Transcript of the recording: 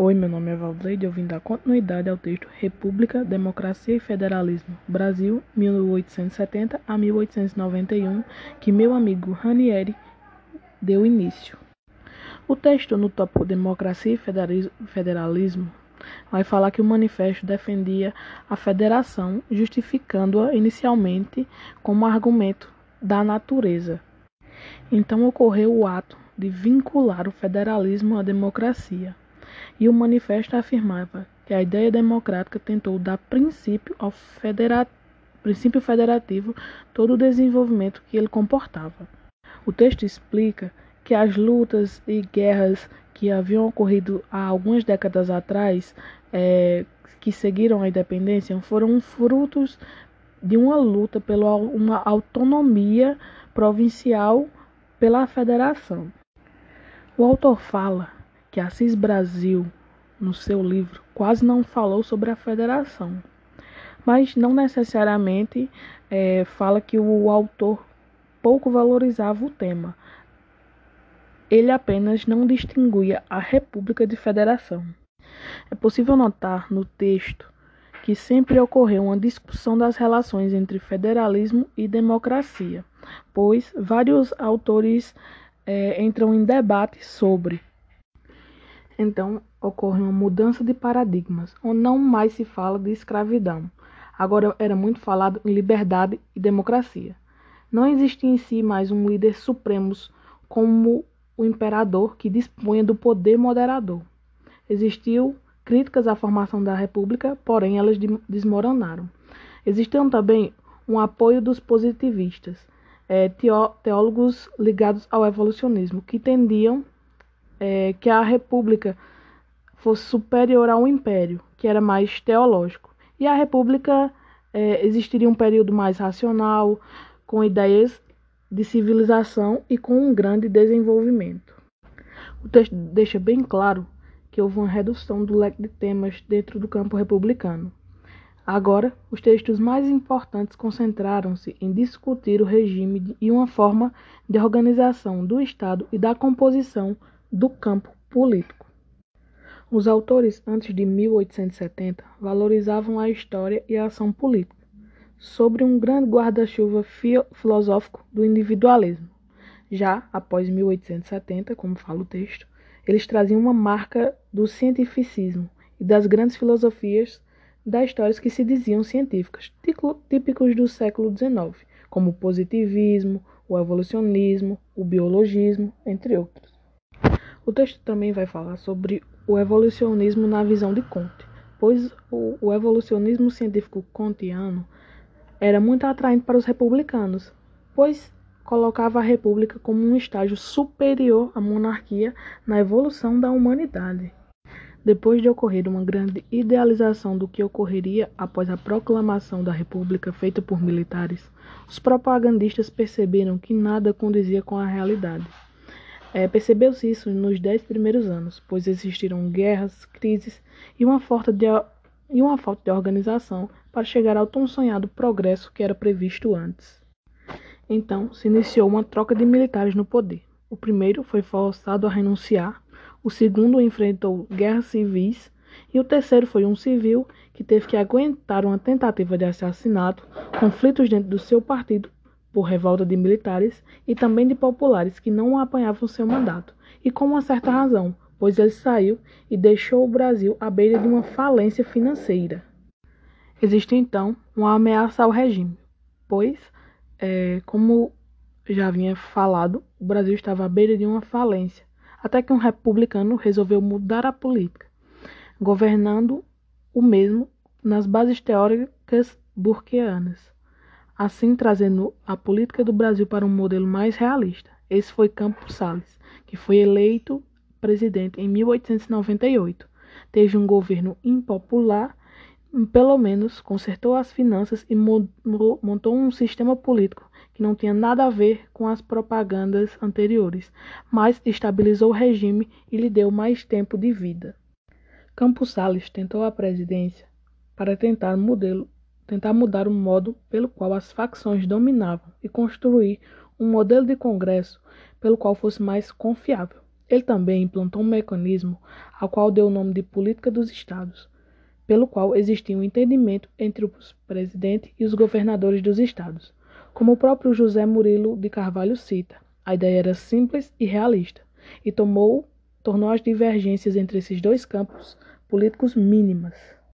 Oi, meu nome é Valdeide, eu vim dar continuidade ao texto República, Democracia e Federalismo, Brasil, 1870 a 1891, que meu amigo Ranieri deu início. O texto no tópico Democracia e Federalismo vai falar que o manifesto defendia a federação, justificando-a inicialmente como argumento da natureza. Então ocorreu o ato de vincular o federalismo à democracia e o manifesto afirmava que a ideia democrática tentou dar princípio ao princípio federativo todo o desenvolvimento que ele comportava. O texto explica que as lutas e guerras que haviam ocorrido há algumas décadas atrás, é, que seguiram a independência, foram frutos de uma luta pela uma autonomia provincial pela federação. O autor fala que Assis Brasil, no seu livro, quase não falou sobre a federação, mas não necessariamente é, fala que o autor pouco valorizava o tema. Ele apenas não distinguia a República de Federação. É possível notar no texto que sempre ocorreu uma discussão das relações entre federalismo e democracia, pois vários autores é, entram em debate sobre então ocorre uma mudança de paradigmas, onde não mais se fala de escravidão. Agora era muito falado em liberdade e democracia. Não existia em si mais um líder supremo como o imperador que dispunha do poder moderador. Existiu críticas à formação da república, porém elas desmoronaram. Existiam também um apoio dos positivistas, é, teólogos ligados ao evolucionismo, que tendiam é, que a república fosse superior ao império, que era mais teológico. E a república é, existiria um período mais racional, com ideias de civilização e com um grande desenvolvimento. O texto deixa bem claro que houve uma redução do leque de temas dentro do campo republicano. Agora, os textos mais importantes concentraram-se em discutir o regime e uma forma de organização do Estado e da composição do campo político. Os autores antes de 1870 valorizavam a história e a ação política, sobre um grande guarda-chuva filosófico do individualismo. Já após 1870, como fala o texto, eles traziam uma marca do cientificismo e das grandes filosofias das histórias que se diziam científicas, típicos do século XIX, como o positivismo, o evolucionismo, o biologismo, entre outros. O texto também vai falar sobre o evolucionismo na visão de Comte, pois o, o evolucionismo científico kantiano era muito atraente para os republicanos, pois colocava a república como um estágio superior à monarquia na evolução da humanidade. Depois de ocorrer uma grande idealização do que ocorreria após a proclamação da República feita por militares, os propagandistas perceberam que nada condizia com a realidade. É, Percebeu-se isso nos dez primeiros anos, pois existiram guerras, crises e uma, falta de, e uma falta de organização para chegar ao tão sonhado progresso que era previsto antes. Então se iniciou uma troca de militares no poder. O primeiro foi forçado a renunciar, o segundo enfrentou guerras civis e o terceiro foi um civil que teve que aguentar uma tentativa de assassinato, conflitos dentro do seu partido por revolta de militares e também de populares que não apanhavam seu mandato, e com uma certa razão, pois ele saiu e deixou o Brasil à beira de uma falência financeira. Existe então uma ameaça ao regime, pois, é, como já havia falado, o Brasil estava à beira de uma falência, até que um republicano resolveu mudar a política, governando o mesmo nas bases teóricas burkeanas assim trazendo a política do Brasil para um modelo mais realista. Esse foi Campos Salles, que foi eleito presidente em 1898. Teve um governo impopular, pelo menos consertou as finanças e montou um sistema político que não tinha nada a ver com as propagandas anteriores, mas estabilizou o regime e lhe deu mais tempo de vida. Campos Salles tentou a presidência para tentar modelo tentar mudar o modo pelo qual as facções dominavam e construir um modelo de Congresso pelo qual fosse mais confiável. Ele também implantou um mecanismo ao qual deu o nome de Política dos Estados, pelo qual existia um entendimento entre o presidente e os governadores dos estados. Como o próprio José Murilo de Carvalho cita, a ideia era simples e realista e tomou, tornou as divergências entre esses dois campos políticos mínimas.